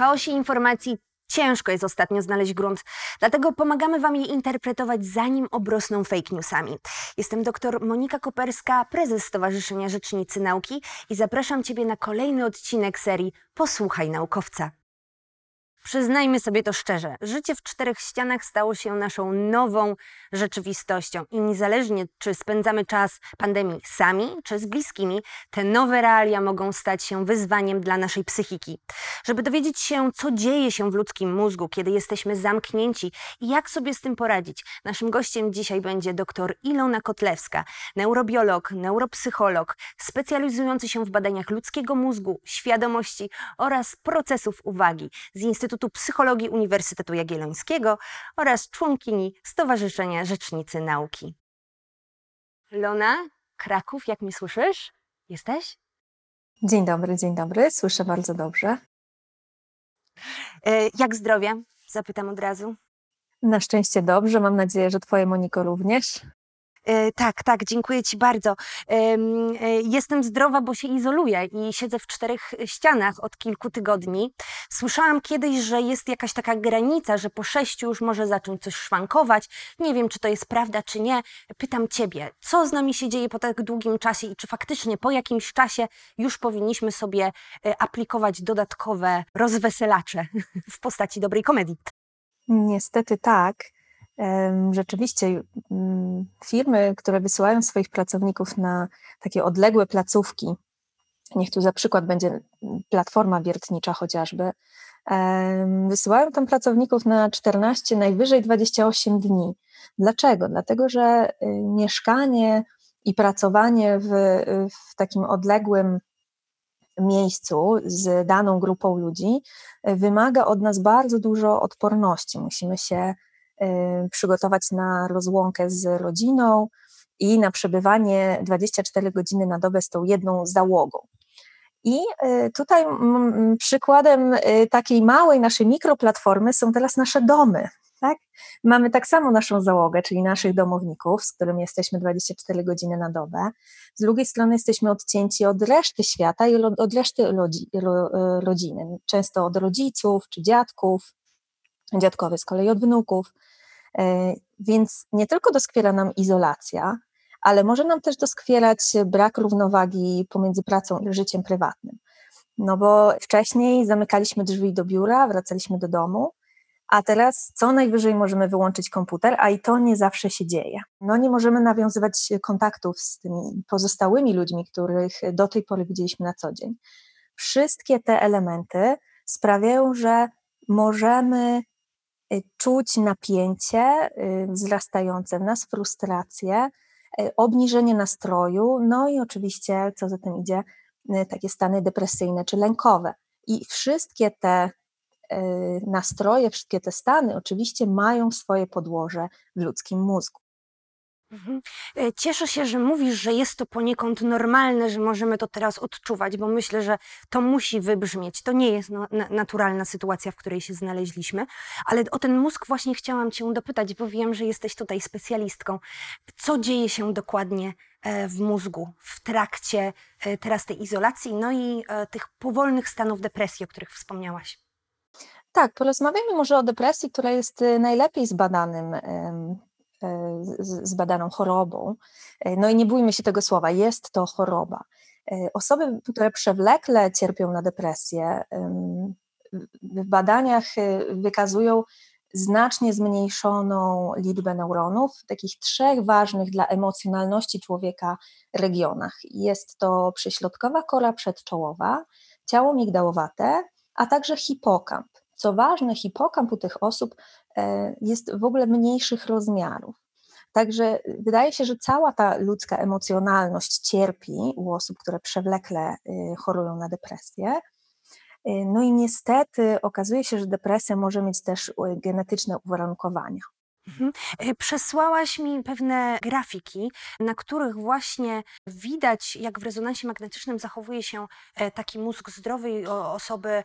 chaosie informacji ciężko jest ostatnio znaleźć grunt, dlatego pomagamy Wam je interpretować, zanim obrosną fake newsami. Jestem dr Monika Koperska, prezes Stowarzyszenia Rzecznicy Nauki i zapraszam Ciebie na kolejny odcinek serii Posłuchaj Naukowca. Przyznajmy sobie to szczerze, życie w czterech ścianach stało się naszą nową rzeczywistością i niezależnie czy spędzamy czas pandemii sami czy z bliskimi, te nowe realia mogą stać się wyzwaniem dla naszej psychiki. Żeby dowiedzieć się, co dzieje się w ludzkim mózgu, kiedy jesteśmy zamknięci i jak sobie z tym poradzić, naszym gościem dzisiaj będzie dr Ilona Kotlewska, neurobiolog, neuropsycholog, specjalizujący się w badaniach ludzkiego mózgu, świadomości oraz procesów uwagi z Instytutu Instytutu Psychologii Uniwersytetu Jagiellońskiego oraz członkini Stowarzyszenia Rzecznicy Nauki. Lona, Kraków, jak mnie słyszysz? Jesteś? Dzień dobry, dzień dobry. Słyszę bardzo dobrze. E, jak zdrowie? Zapytam od razu. Na szczęście dobrze. Mam nadzieję, że Twoje Moniko również. E, tak, tak, dziękuję Ci bardzo. E, jestem zdrowa, bo się izoluję i siedzę w czterech ścianach od kilku tygodni. Słyszałam kiedyś, że jest jakaś taka granica, że po sześciu już może zacząć coś szwankować. Nie wiem, czy to jest prawda, czy nie. Pytam Ciebie, co z nami się dzieje po tak długim czasie i czy faktycznie po jakimś czasie już powinniśmy sobie e, aplikować dodatkowe rozweselacze w postaci dobrej komedii? Niestety tak. Rzeczywiście mm, firmy, które wysyłają swoich pracowników na takie odległe placówki, niech tu za przykład będzie platforma wiertnicza chociażby, wysyłają tam pracowników na 14, najwyżej 28 dni. Dlaczego? Dlatego, że y, mieszkanie i pracowanie w, w takim odległym miejscu z daną grupą ludzi wymaga od nas bardzo dużo odporności. Musimy się przygotować na rozłąkę z rodziną i na przebywanie 24 godziny na dobę z tą jedną załogą. I y, tutaj przykładem y, takiej małej naszej mikroplatformy są teraz nasze domy. Tak? Mamy tak samo naszą załogę, czyli naszych domowników, z którymi jesteśmy 24 godziny na dobę. Z drugiej strony jesteśmy odcięci od reszty świata i od reszty rodziny, często od rodziców czy dziadków, dziadkowie z kolei od wnuków. E, więc nie tylko doskwiera nam izolacja, ale może nam też doskwierać brak równowagi pomiędzy pracą i życiem prywatnym. No bo wcześniej zamykaliśmy drzwi do biura, wracaliśmy do domu, a teraz co najwyżej możemy wyłączyć komputer, a i to nie zawsze się dzieje. No nie możemy nawiązywać kontaktów z tymi pozostałymi ludźmi, których do tej pory widzieliśmy na co dzień. Wszystkie te elementy sprawiają, że możemy czuć napięcie y, wzrastające w nas, frustrację, y, obniżenie nastroju, no i oczywiście, co za tym idzie, takie stany depresyjne czy lękowe. I wszystkie te nastroje, wszystkie te stany oczywiście mają swoje podłoże w ludzkim mózgu. Mhm. E, cieszę się, że mówisz, że jest to poniekąd normalne, że możemy to teraz odczuwać, bo myślę, że to musi wybrzmieć. To nie jest no, naturalna sytuacja, w której się znaleźliśmy, ale o ten mózg właśnie chciałam Cię dopytać, bo wiem, że jesteś tutaj specjalistką. Co dzieje się dokładnie e, w mózgu w trakcie e, teraz tej izolacji, no i tych powolnych stanów depresji, o których wspomniałaś? Tak, porozmawiamy może o depresji, która jest najlepiej zbadanym zbadaną chorobą. E, no i nie bójmy się tego słowa, jest to choroba. E, osoby, które przewlekle cierpią na depresję, w badaniach e, wykazują znacznie zmniejszoną liczbę neuronów w takich trzech ważnych dla emocjonalności człowieka regionach. Jest to przyśrodkowa kora przedczołowa, ciało migdałowate, a także hipokamp. Co ważne, hipokamp u tych osób jest w ogóle mniejszych rozmiarów. Także wydaje się, że cała ta ludzka emocjonalność cierpi u osób, które przewlekle y, chorują na depresję. Y, no i niestety okazuje się, że depresja może mieć też y, genetyczne uwarunkowania. Mhm. E, przesłałaś mi pewne grafiki, na których właśnie widać, jak w rezonansie magnetycznym zachowuje się e, taki mózg zdrowej osoby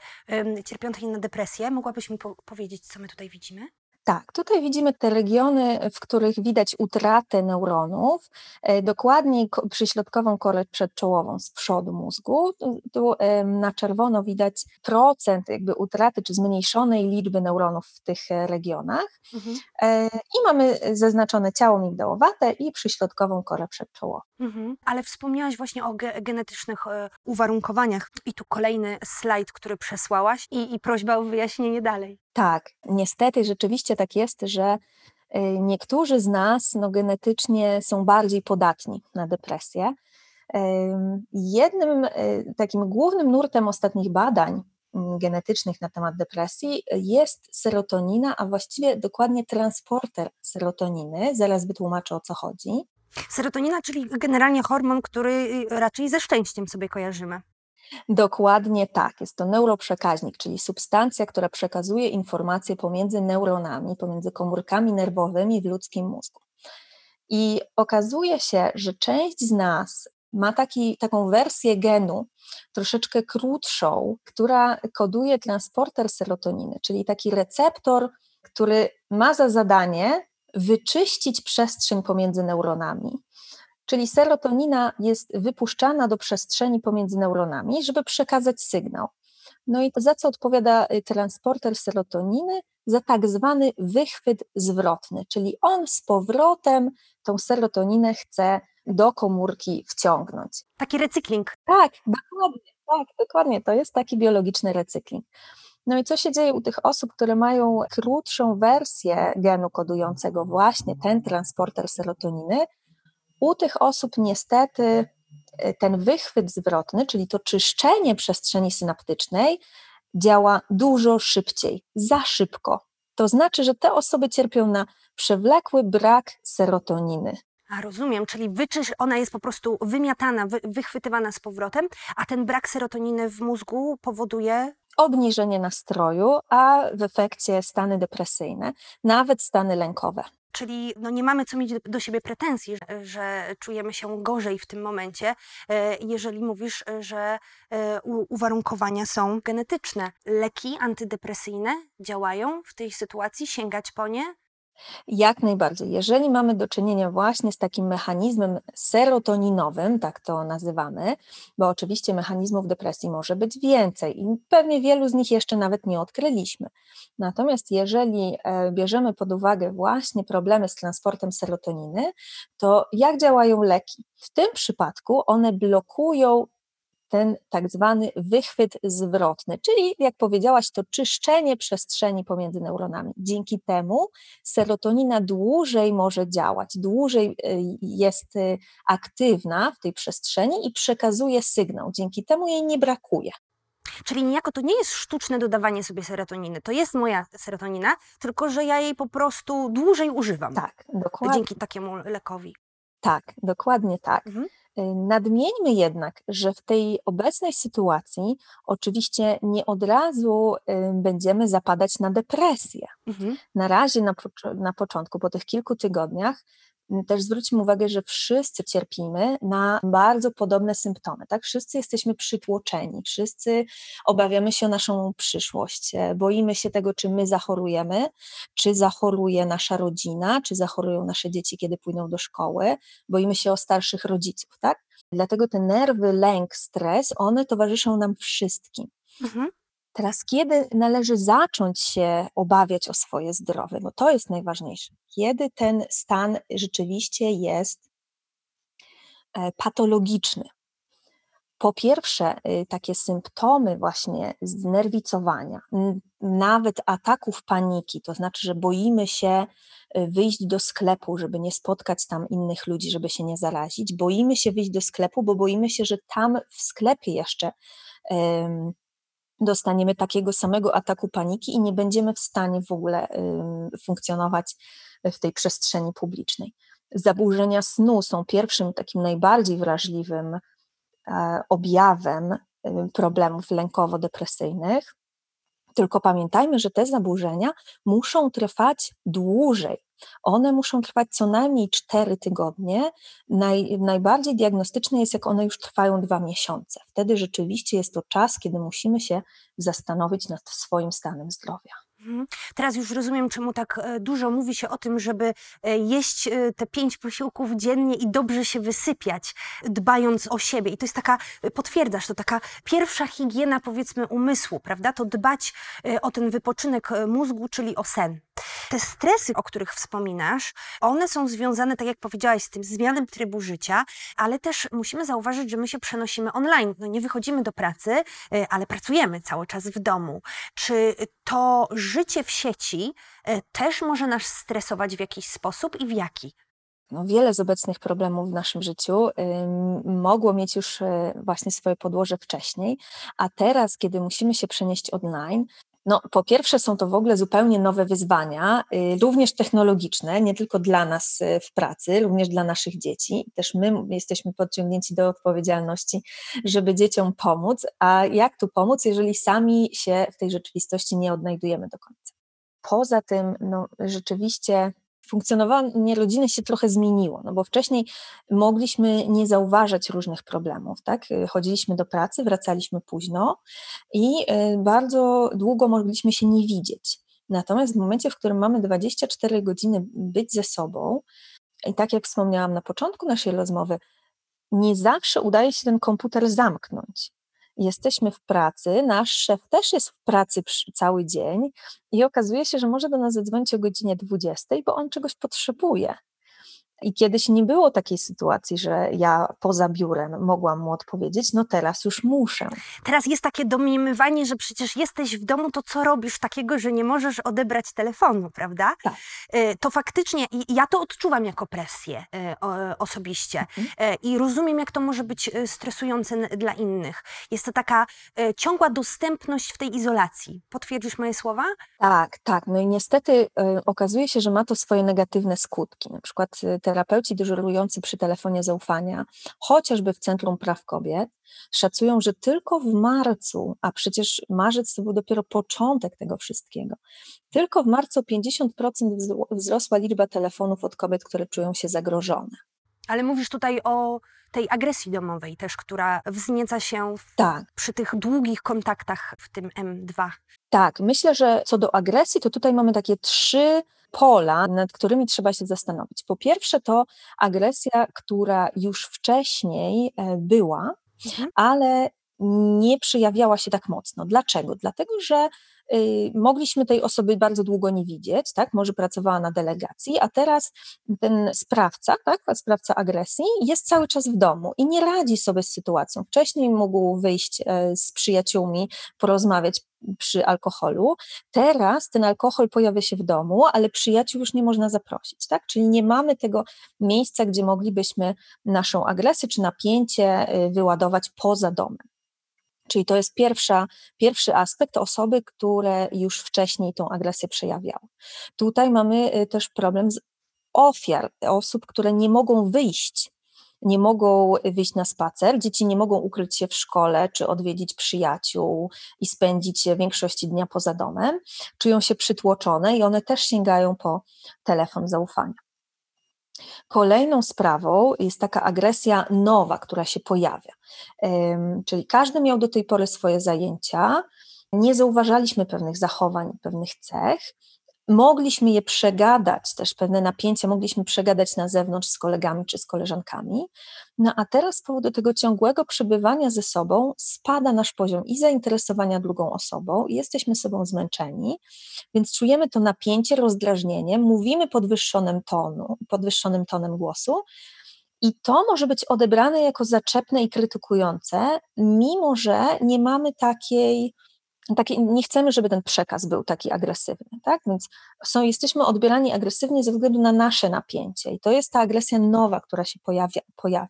cierpiącej na depresję. Mogłabyś mi po powiedzieć, co my tutaj widzimy? Tak, tutaj widzimy te regiony, w których widać utratę neuronów, e, dokładniej przyśrodkową korę przedczołową z przodu mózgu. Tu, na czerwono widać procent jakby utraty czy zmniejszonej liczby neuronów w tych e, regionach. Mhm. E, I mamy zaznaczone ciało migdałowate i przyśrodkową korę przedczołową. Mhm. Ale wspomniałaś właśnie o ge genetycznych uwarunkowaniach i tu kolejny slajd, który przesłałaś i, i prośba o wyjaśnienie dalej. Tak, niestety rzeczywiście tak jest, że y, niektórzy z nas no, genetycznie są bardziej podatni na depresję. Jednym y, takim głównym nurtem ostatnich badań mm, genetycznych na temat depresji jest serotonina, a właściwie dokładnie transporter serotoniny. Zaraz wytłumaczę o co chodzi. Serotonina, czyli generalnie hormon, który y, raczej ze szczęściem sobie kojarzymy. Dokładnie tak. Jest to neuroprzekaźnik, czyli substancja, która przekazuje informacje pomiędzy neuronami, pomiędzy komórkami nerwowymi w ludzkim mózgu. I okazuje się, że część z nas ma taki, taką wersję genu, troszeczkę krótszą, która koduje transporter serotoniny, czyli taki receptor, który ma za zadanie wyczyścić przestrzeń pomiędzy neuronami Czyli serotonina jest wypuszczana do przestrzeni pomiędzy neuronami, żeby przekazać sygnał. No i za co odpowiada y, transporter serotoniny? Za tak zwany wychwyt zwrotny, czyli on z powrotem tą serotoninę chce do komórki wciągnąć. Taki recykling. Tak, dokładnie, tak, dokładnie. To jest taki biologiczny recykling. No i co się dzieje u tych osób, które mają krótszą wersję genu kodującego właśnie ten transporter serotoniny? U tych osób niestety e, ten wychwyt zwrotny, czyli to czyszczenie przestrzeni synaptycznej, działa dużo szybciej, za szybko. To znaczy, że te osoby cierpią na przewlekły brak serotoniny. A rozumiem, czyli wyczysz, ona jest po prostu wymiatana, wy, wychwytywana z powrotem, a ten brak serotoniny w mózgu powoduje obniżenie nastroju, a w efekcie stany depresyjne, nawet stany lękowe. Czyli no nie mamy co mieć do, siebie pretensji, że, że, czujemy się gorzej w tym momencie, e, jeżeli mówisz, że e, uwarunkowania są genetyczne. Leki antydepresyjne działają w tej sytuacji, sięgać po nie? Jak najbardziej. Jeżeli mamy do czynienia właśnie z takim mechanizmem serotoninowym, tak to nazywamy, bo oczywiście mechanizmów depresji może być więcej i pewnie wielu z nich jeszcze nawet nie odkryliśmy. Natomiast jeżeli e, bierzemy pod uwagę właśnie problemy z transportem serotoniny, to jak działają leki? W tym przypadku one blokują ten tak zwany wychwyt zwrotny, czyli jak powiedziałaś, to czyszczenie przestrzeni pomiędzy neuronami. Dzięki temu serotonina dłużej może działać, dłużej y, jest y, aktywna w tej przestrzeni i przekazuje sygnał. Dzięki temu jej nie brakuje. Czyli niejako to nie jest sztuczne dodawanie sobie serotoniny. To jest moja serotonina, tylko że ja jej po prostu dłużej używam. Tak, dokładnie. Dzięki takiemu lekowi. Tak, dokładnie tak. Mhm. Y, nadmieńmy jednak, że w tej obecnej sytuacji oczywiście nie od razu y, będziemy zapadać na depresję. Mhm. Na razie, na, na początku, po tych kilku tygodniach, też zwróćmy uwagę, że wszyscy cierpimy na bardzo podobne symptomy, tak? Wszyscy jesteśmy przytłoczeni, wszyscy obawiamy się o naszą przyszłość, e, boimy się tego, czy my zachorujemy, czy zachoruje nasza rodzina, czy zachorują nasze dzieci, kiedy pójdą do szkoły, boimy się o starszych rodziców, tak? Dlatego te nerwy, lęk, stres, one towarzyszą nam wszystkim. Mhm. Teraz, kiedy należy zacząć się obawiać o swoje zdrowie, bo to jest najważniejsze, kiedy ten stan rzeczywiście jest e, patologiczny. Po pierwsze, y, takie symptomy właśnie znerwicowania, nawet ataków paniki, to znaczy, że boimy się y, wyjść do sklepu, żeby nie spotkać tam innych ludzi, żeby się nie zarazić. Boimy się wyjść do sklepu, bo boimy się, że tam w sklepie jeszcze dostaniemy takiego samego ataku paniki i nie będziemy w stanie w ogóle funkcjonować w tej przestrzeni publicznej. Zaburzenia snu są pierwszym takim najbardziej wrażliwym e, objawem problemów lękowo-depresyjnych. Tylko pamiętajmy, że te zaburzenia muszą trwać dłużej. One muszą trwać co najmniej 4 tygodnie. Naj, najbardziej diagnostyczne jest, jak one już trwają dwa miesiące. Wtedy rzeczywiście jest to czas, kiedy musimy się zastanowić nad swoim stanem zdrowia. Mhm. Teraz już rozumiem, czemu tak e, dużo mówi się o tym, żeby e, jeść e, te pięć posiłków dziennie i dobrze się wysypiać, dbając o siebie. I to jest taka, potwierdzasz, to taka pierwsza higiena, powiedzmy, umysłu, prawda? To dbać o ten wypoczynek mózgu, czyli o sen. Te stresy, o których wspominasz, one są związane, tak jak powiedziałaś, z tym zmianem trybu życia, ale też musimy zauważyć, że my się przenosimy online. No nie wychodzimy do pracy, ale pracujemy cały czas w domu. Czy to życie w sieci e, też może nas stresować w jakiś sposób i w jaki? No, wiele z obecnych problemów w naszym życiu y, mogło mieć już y, właśnie swoje podłoże wcześniej, a teraz, kiedy musimy się przenieść online, no, po pierwsze, są to w ogóle zupełnie nowe wyzwania, y, również technologiczne, nie tylko dla nas w pracy, również dla naszych dzieci. Też my jesteśmy podciągnięci do odpowiedzialności, żeby dzieciom pomóc. A jak tu pomóc, jeżeli sami się w tej rzeczywistości nie odnajdujemy do końca? Poza tym, no, rzeczywiście funkcjonowanie rodziny się trochę zmieniło, no bo wcześniej mogliśmy nie zauważać różnych problemów, tak? Chodziliśmy do pracy, wracaliśmy późno i y, bardzo długo mogliśmy się nie widzieć. Natomiast w momencie, w którym mamy 24 godziny być ze sobą, i tak jak wspomniałam na początku naszej rozmowy, nie zawsze udaje się ten komputer zamknąć jesteśmy w pracy, nasz szef też jest w pracy cały dzień i okazuje się, że może do nas zadzwonić o godzinie 20, bo on czegoś potrzebuje. I kiedyś nie było takiej sytuacji, że ja poza biurem mogłam mu odpowiedzieć, no teraz już muszę. Teraz jest takie domniemywanie, że przecież jesteś w domu, to co robisz takiego, że nie możesz odebrać telefonu, prawda? Tak. E, to faktycznie, ja to odczuwam jako presję e, osobiście mhm. E, i rozumiem, jak to może być stresujące dla innych. Jest to taka ciągła dostępność w tej izolacji. Potwierdzisz moje słowa? Tak, tak. No i niestety okazuje się, że ma to swoje negatywne skutki. Na przykład terapeuci dyżurujący przy telefonie zaufania, chociażby w Centrum Praw Kobiet, szacują, że tylko w marcu, a przecież marzec to był dopiero początek tego wszystkiego, tylko w marcu 50% wzrosła liczba telefonów od kobiet, które czują się zagrożone. Ale mówisz tutaj o tej agresji domowej też, która wznieca się w, tak. przy tych długich kontaktach w tym M2. Tak, myślę, że co do agresji, to tutaj mamy takie trzy pola, nad którymi trzeba się zastanowić. Po pierwsze, to agresja, która już wcześniej e, była, mhm. ale nie przejawiała się tak mocno. Dlaczego? Dlatego, że mogliśmy tej osoby bardzo długo nie widzieć, tak? Może pracowała na delegacji, a teraz ten sprawca, tak? Sprawca agresji jest cały czas w domu i nie radzi sobie z sytuacją. Wcześniej mógł wyjść e, z przyjaciółmi, porozmawiać przy alkoholu. Teraz ten alkohol pojawia się w domu, ale przyjaciół już nie można zaprosić, tak? Czyli nie mamy tego miejsca, gdzie moglibyśmy naszą agresję czy napięcie y, wyładować poza domem. Czyli to jest pierwsza, pierwszy aspekt osoby, które już wcześniej tą agresję przejawiały. Tutaj mamy y, też problem z ofiar, osób, które nie mogą wyjść nie mogą wyjść na spacer, dzieci nie mogą ukryć się w szkole czy odwiedzić przyjaciół i spędzić większość dnia poza domem, czują się przytłoczone i one też sięgają po telefon zaufania. Kolejną sprawą jest taka agresja nowa, która się pojawia. Czyli każdy miał do tej pory swoje zajęcia, nie zauważaliśmy pewnych zachowań, pewnych cech, mogliśmy je przegadać, też pewne napięcia mogliśmy przegadać na zewnątrz z kolegami czy z koleżankami. No a teraz z powodu tego ciągłego przebywania ze sobą spada nasz poziom i zainteresowania drugą osobą, jesteśmy sobą zmęczeni, więc czujemy to napięcie, rozdrażnienie, mówimy podwyższonym tonu, podwyższonym tonem głosu. I to może być odebrane jako zaczepne i krytykujące, mimo że nie mamy takiej taki, nie chcemy, żeby ten przekaz był taki agresywny, tak? Więc są, jesteśmy odbierani agresywnie ze względu na nasze napięcie i to jest ta agresja nowa, która się pojawia. pojawia.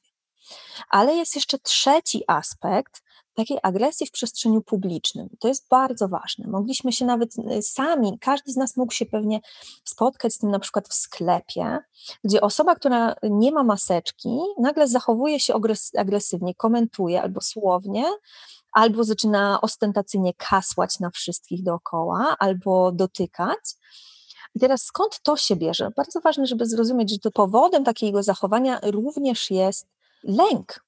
Ale jest jeszcze trzeci aspekt takiej agresji w przestrzeniu publicznym. To jest bardzo ważne. Mogliśmy się nawet y, sami, każdy z nas mógł się pewnie spotkać z tym na przykład w sklepie, gdzie osoba, która nie ma maseczki, nagle zachowuje się agresywnie, komentuje albo słownie, albo zaczyna ostentacyjnie kasłać na wszystkich dookoła, albo dotykać. I teraz skąd to się bierze? Bardzo ważne, żeby zrozumieć, że to powodem takiego zachowania również jest lęk.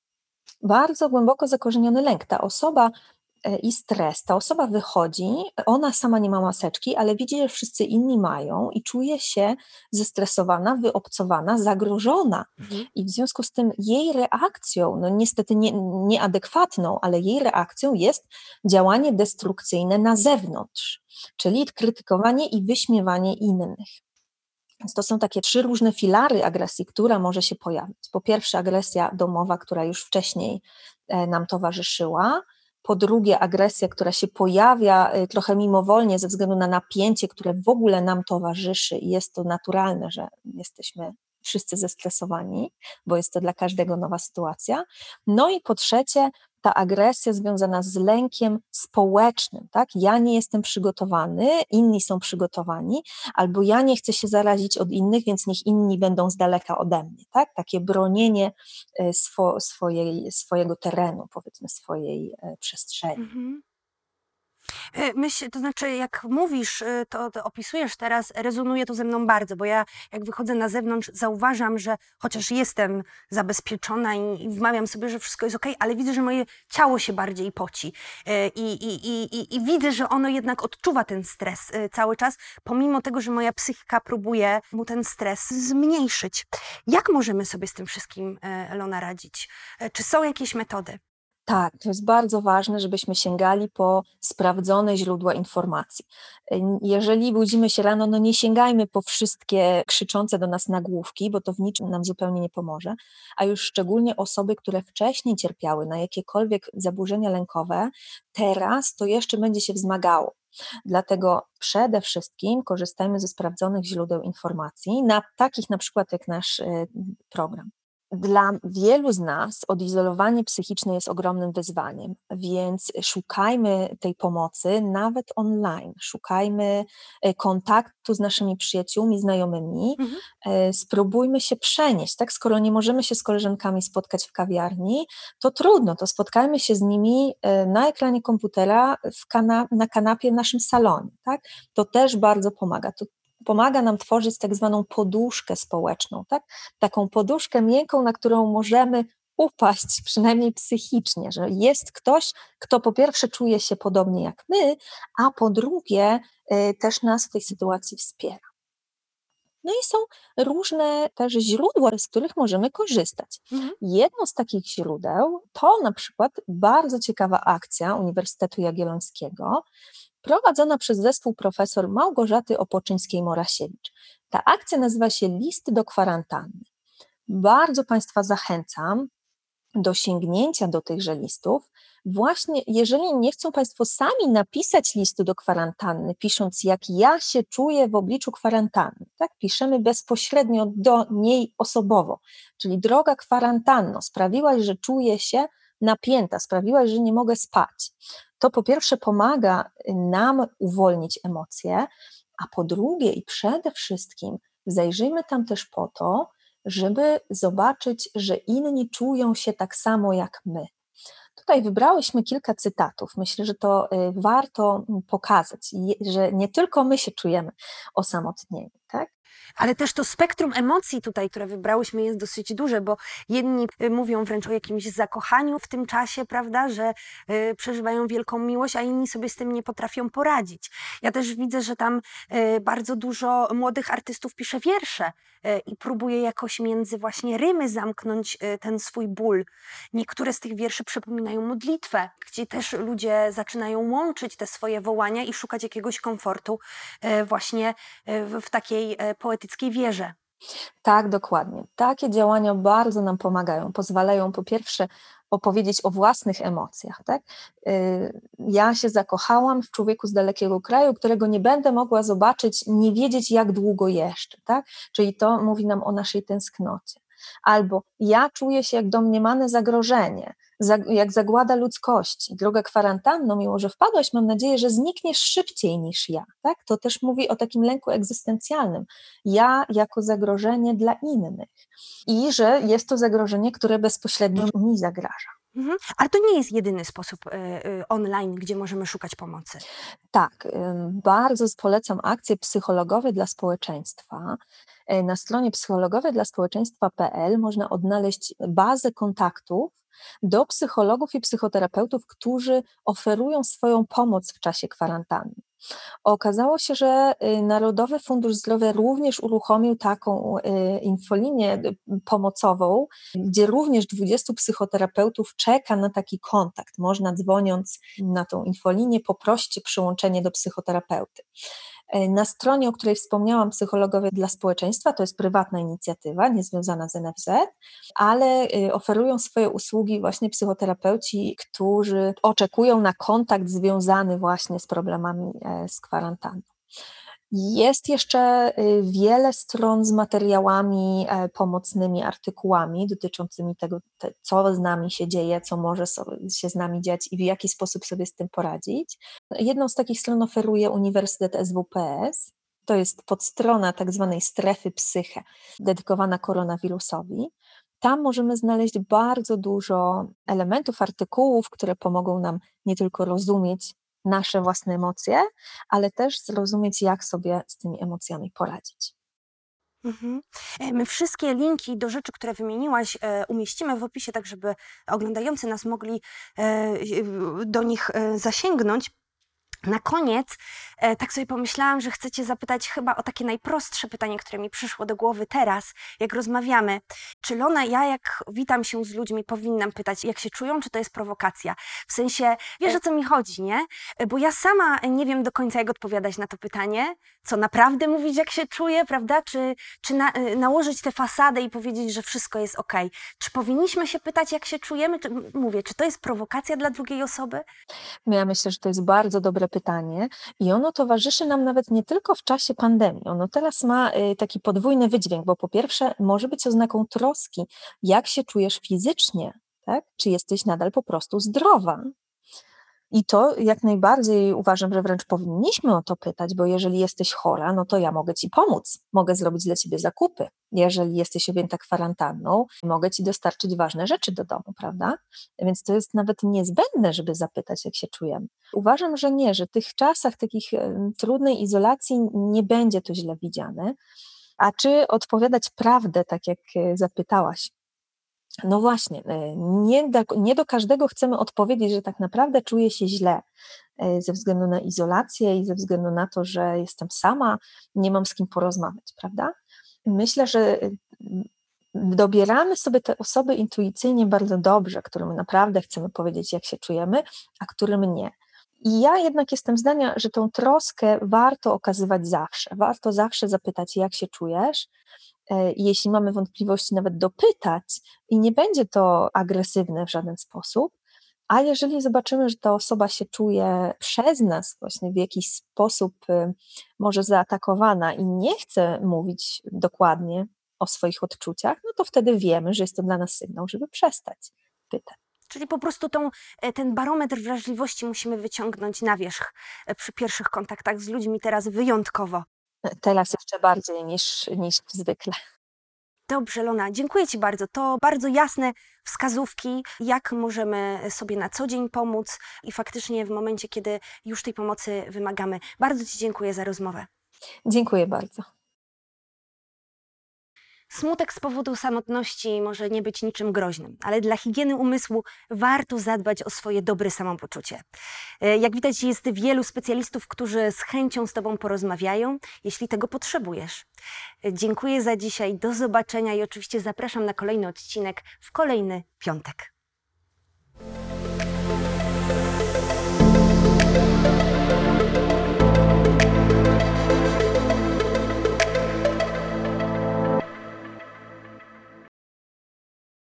Bardzo głęboko zakorzeniony lęk. Ta osoba i stres. Ta osoba wychodzi, ona sama nie ma maseczki, ale widzi, że wszyscy inni mają i czuje się zestresowana, wyobcowana, zagrożona. Mhm. I w związku z tym jej reakcją, no niestety nie, nieadekwatną, ale jej reakcją jest działanie destrukcyjne na zewnątrz, czyli krytykowanie i wyśmiewanie innych. Więc to są takie trzy różne filary agresji, która może się pojawić. Po pierwsze, agresja domowa, która już wcześniej e, nam towarzyszyła. Po drugie, agresja, która się pojawia e, trochę mimowolnie ze względu na napięcie, które w ogóle nam towarzyszy i jest to naturalne, że jesteśmy wszyscy zestresowani, bo jest to dla każdego nowa sytuacja. No i po trzecie, ta agresja związana z lękiem społecznym, tak? Ja nie jestem przygotowany, inni są przygotowani, albo ja nie chcę się zarazić od innych, więc niech inni będą z daleka ode mnie, tak? Takie bronienie e, swo, swojej, swojego terenu, powiedzmy, swojej e, przestrzeni. Mhm. E, Myśl, to znaczy, jak mówisz, e, to, to opisujesz teraz, rezonuje to ze mną bardzo, bo ja jak wychodzę na zewnątrz, zauważam, że chociaż jestem zabezpieczona i, i wmawiam sobie, że wszystko jest ok, ale widzę, że moje ciało się bardziej poci E, i, i, i, i, widzę, że ono jednak odczuwa ten stres cały czas, pomimo tego, że moja psychika próbuje mu ten stres zmniejszyć. Jak możemy sobie z tym wszystkim, Elona, radzić? Czy są jakieś metody? Tak, to jest bardzo ważne, żebyśmy sięgali po sprawdzone źródła informacji. Jeżeli budzimy się rano, no nie sięgajmy po wszystkie krzyczące do nas nagłówki, bo to w niczym nam zupełnie nie pomoże, a już szczególnie osoby, które wcześniej cierpiały na jakiekolwiek zaburzenia lękowe, teraz to jeszcze będzie się wzmagało. Dlatego przede wszystkim korzystajmy ze sprawdzonych źródeł informacji, na, takich na przykład jak nasz y, program. Dla wielu z nas odizolowanie psychiczne jest ogromnym wyzwaniem, więc szukajmy tej pomocy nawet online. Szukajmy e, kontaktu z naszymi przyjaciółmi, znajomymi. Mhm. E, Spróbujmy się przenieść, tak? Skoro nie możemy się z koleżankami spotkać w kawiarni, to trudno, to spotkajmy się z nimi e, na ekranie komputera kana- na kanapie w naszym salonie, tak? To też bardzo pomaga. To pomaga nam tworzyć tak zwaną poduszkę społeczną, tak? taką poduszkę miękką, na którą możemy upaść, przynajmniej psychicznie, że jest ktoś, kto po pierwsze czuje się podobnie jak my, a po drugie y, też nas w tej sytuacji wspiera. No i są różne też źródła, z których możemy korzystać. Mhm. Jedno z takich źródeł to na przykład bardzo ciekawa akcja Uniwersytetu Jagiellońskiego, prowadzona przez zespół profesor Małgorzaty Opoczyńskiej-Morasiewicz. Ta akcja nazywa się Listy do kwarantanny. Bardzo Państwa zachęcam do sięgnięcia do tychże listów. Właśnie, jeżeli nie chcą Państwo sami napisać listu do kwarantanny, pisząc, jak ja się czuję w obliczu kwarantanny, tak? piszemy bezpośrednio do niej osobowo, czyli droga kwarantanno, sprawiłaś, że czuję się napięta, sprawiłaś, że nie mogę spać. To po pierwsze pomaga nam uwolnić emocje, a po drugie i przede wszystkim zajrzyjmy tam też po to, żeby zobaczyć, że inni czują się tak samo jak my. Tutaj wybrałyśmy kilka cytatów. Myślę, że to y, warto mm, pokazać, że nie tylko my się czujemy osamotnieni, tak? Ale też to spektrum emocji tutaj, które wybrałyśmy, jest dosyć duże, bo jedni y, mówią wręcz o jakimś zakochaniu w tym czasie, prawda, że y, przeżywają wielką miłość, a inni sobie z tym nie potrafią poradzić. Ja też widzę, że tam y, bardzo dużo młodych artystów pisze wiersze y, i próbuje jakoś między właśnie rymy zamknąć y, ten swój ból. Niektóre z tych wierszy przypominają modlitwę, gdzie też ludzie zaczynają łączyć te swoje wołania i szukać jakiegoś komfortu y, właśnie w takiej poetyckiej wierze. Tak, dokładnie. Takie działania bardzo nam pomagają. Pozwalają po pierwsze opowiedzieć o własnych emocjach. Tak? Y, Ja się zakochałam w człowieku z dalekiego kraju, którego nie będę mogła zobaczyć, nie wiedzieć jak długo jeszcze. Tak? Czyli to mówi nam o naszej tęsknocie. Albo ja czuję się jak domniemane zagrożenie, za- jak zagłada ludzkości. Droga kwarantanno, mimo że wpadłaś, mam nadzieję, że znikniesz szybciej niż ja. Tak? To też mówi o takim lęku egzystencjalnym. Ja jako zagrożenie dla innych. I że jest to zagrożenie, które bezpośrednio mi zagraża. Mhm. Ale to nie jest jedyny sposób e, e, online, gdzie możemy szukać pomocy. Tak, ym, bardzo polecam akcje psychologowe dla społeczeństwa. E, na stronie psychologowej dla społeczeństwa.pl można odnaleźć bazę kontaktów do psychologów i psychoterapeutów, którzy oferują swoją pomoc w czasie kwarantanny. Okazało się, że y, Narodowy Fundusz Zdrowia również uruchomił taką y, infolinię y, pomocową, gdzie również 20 psychoterapeutów czeka na taki kontakt. Można dzwoniąc na tą infolinię poprosić o przyłączenie do psychoterapeuty. E, na stronie, o której wspomniałam, Psychologowie dla Społeczeństwa, to jest prywatna inicjatywa, niezwiązana z NFZ, ale y, oferują swoje usługi właśnie psychoterapeuci, którzy oczekują na kontakt związany właśnie z problemami e, z kwarantanną. Jest jeszcze y, wiele stron z materiałami e, pomocnymi, artykułami dotyczącymi tego, co z nami się dzieje, co może się z nami dziać i w jaki sposób sobie z tym poradzić. Jedną z takich stron oferuje Uniwersytet SWPS. To jest podstrona tak zwanej strefy psyche, dedykowana koronawirusowi. Tam możemy znaleźć bardzo dużo elementów, artykułów, które pomogą nam nie tylko rozumieć nasze własne emocje, ale też zrozumieć, jak sobie z tymi emocjami poradzić. Mhm. E, my wszystkie linki do rzeczy, które wymieniłaś, e, umieścimy w opisie, tak żeby oglądający nas mogli e, do nich zasięgnąć. Na koniec e, tak sobie pomyślałam, że chcecie zapytać chyba o takie najprostsze pytanie, które mi przyszło do głowy teraz, jak rozmawiamy. Czy Lona, ja jak witam się z ludźmi, powinnam pytać, jak się czują, czy to jest prowokacja? W sensie, wiesz o co mi chodzi, nie? E, bo ja sama nie wiem do końca, jak odpowiadać na to pytanie. Co naprawdę mówić, jak się czuję, prawda? Czy, czy na, e, nałożyć tę fasadę i powiedzieć, że wszystko jest ok? Czy powinniśmy się pytać, jak się czujemy? Czy, mówię, czy to jest prowokacja dla drugiej osoby? Ja myślę, że to jest bardzo dobre pytanie i ono towarzyszy nam nawet nie tylko w czasie pandemii. Ono teraz ma y, taki podwójny wydźwięk, bo po pierwsze może być oznaką troski, jak się czujesz fizycznie, tak? czy jesteś nadal po prostu zdrowa, i to jak najbardziej uważam, że wręcz powinniśmy o to pytać, bo jeżeli jesteś chora, no to ja mogę ci pomóc, mogę zrobić dla ciebie zakupy. Jeżeli jesteś objęta kwarantanną, mogę ci dostarczyć ważne rzeczy do domu, prawda? Więc to jest nawet niezbędne, żeby zapytać, jak się czujemy. Uważam, że nie, że w tych czasach takich trudnej izolacji nie będzie to źle widziane. A czy odpowiadać prawdę, tak jak e, zapytałaś? No właśnie, e, nie do, nie do każdego chcemy odpowiedzieć, że tak naprawdę czuję się źle e, ze względu na izolację i ze względu na to, że jestem sama, nie mam z kim porozmawiać, prawda? Myślę, że y, dobieramy sobie te osoby intuicyjnie bardzo dobrze, którym naprawdę chcemy powiedzieć, jak się czujemy, a którym nie. I ja jednak jestem zdania, że tą troskę warto okazywać zawsze. Warto zawsze zapytać, jak się czujesz, E, jeśli mamy wątpliwości, nawet dopytać i nie będzie to agresywne w żaden sposób. A jeżeli zobaczymy, że ta osoba się czuje przez nas właśnie w jakiś sposób y, może zaatakowana i nie chce mówić dokładnie o swoich odczuciach, no to wtedy wiemy, że jest to dla nas sygnał, żeby przestać pytać. Czyli po prostu tą, e, ten barometr wrażliwości musimy wyciągnąć na wierzch e, przy pierwszych kontaktach z ludźmi teraz wyjątkowo. Teraz jeszcze bardziej niż, niż zwykle. Dobrze, Lona, dziękuję Ci bardzo. To bardzo jasne wskazówki, jak możemy sobie na co dzień pomóc i faktycznie w momencie, kiedy już tej pomocy wymagamy. Bardzo Ci dziękuję za rozmowę. Dziękuję bardzo. Smutek z powodu samotności może nie być niczym groźnym, ale dla higieny umysłu warto zadbać o swoje dobre samopoczucie. E, jak widać, jest wielu specjalistów, którzy z chęcią z Tobą porozmawiają, jeśli tego potrzebujesz. E, dziękuję za dzisiaj, do zobaczenia i oczywiście zapraszam na kolejny odcinek w kolejny piątek.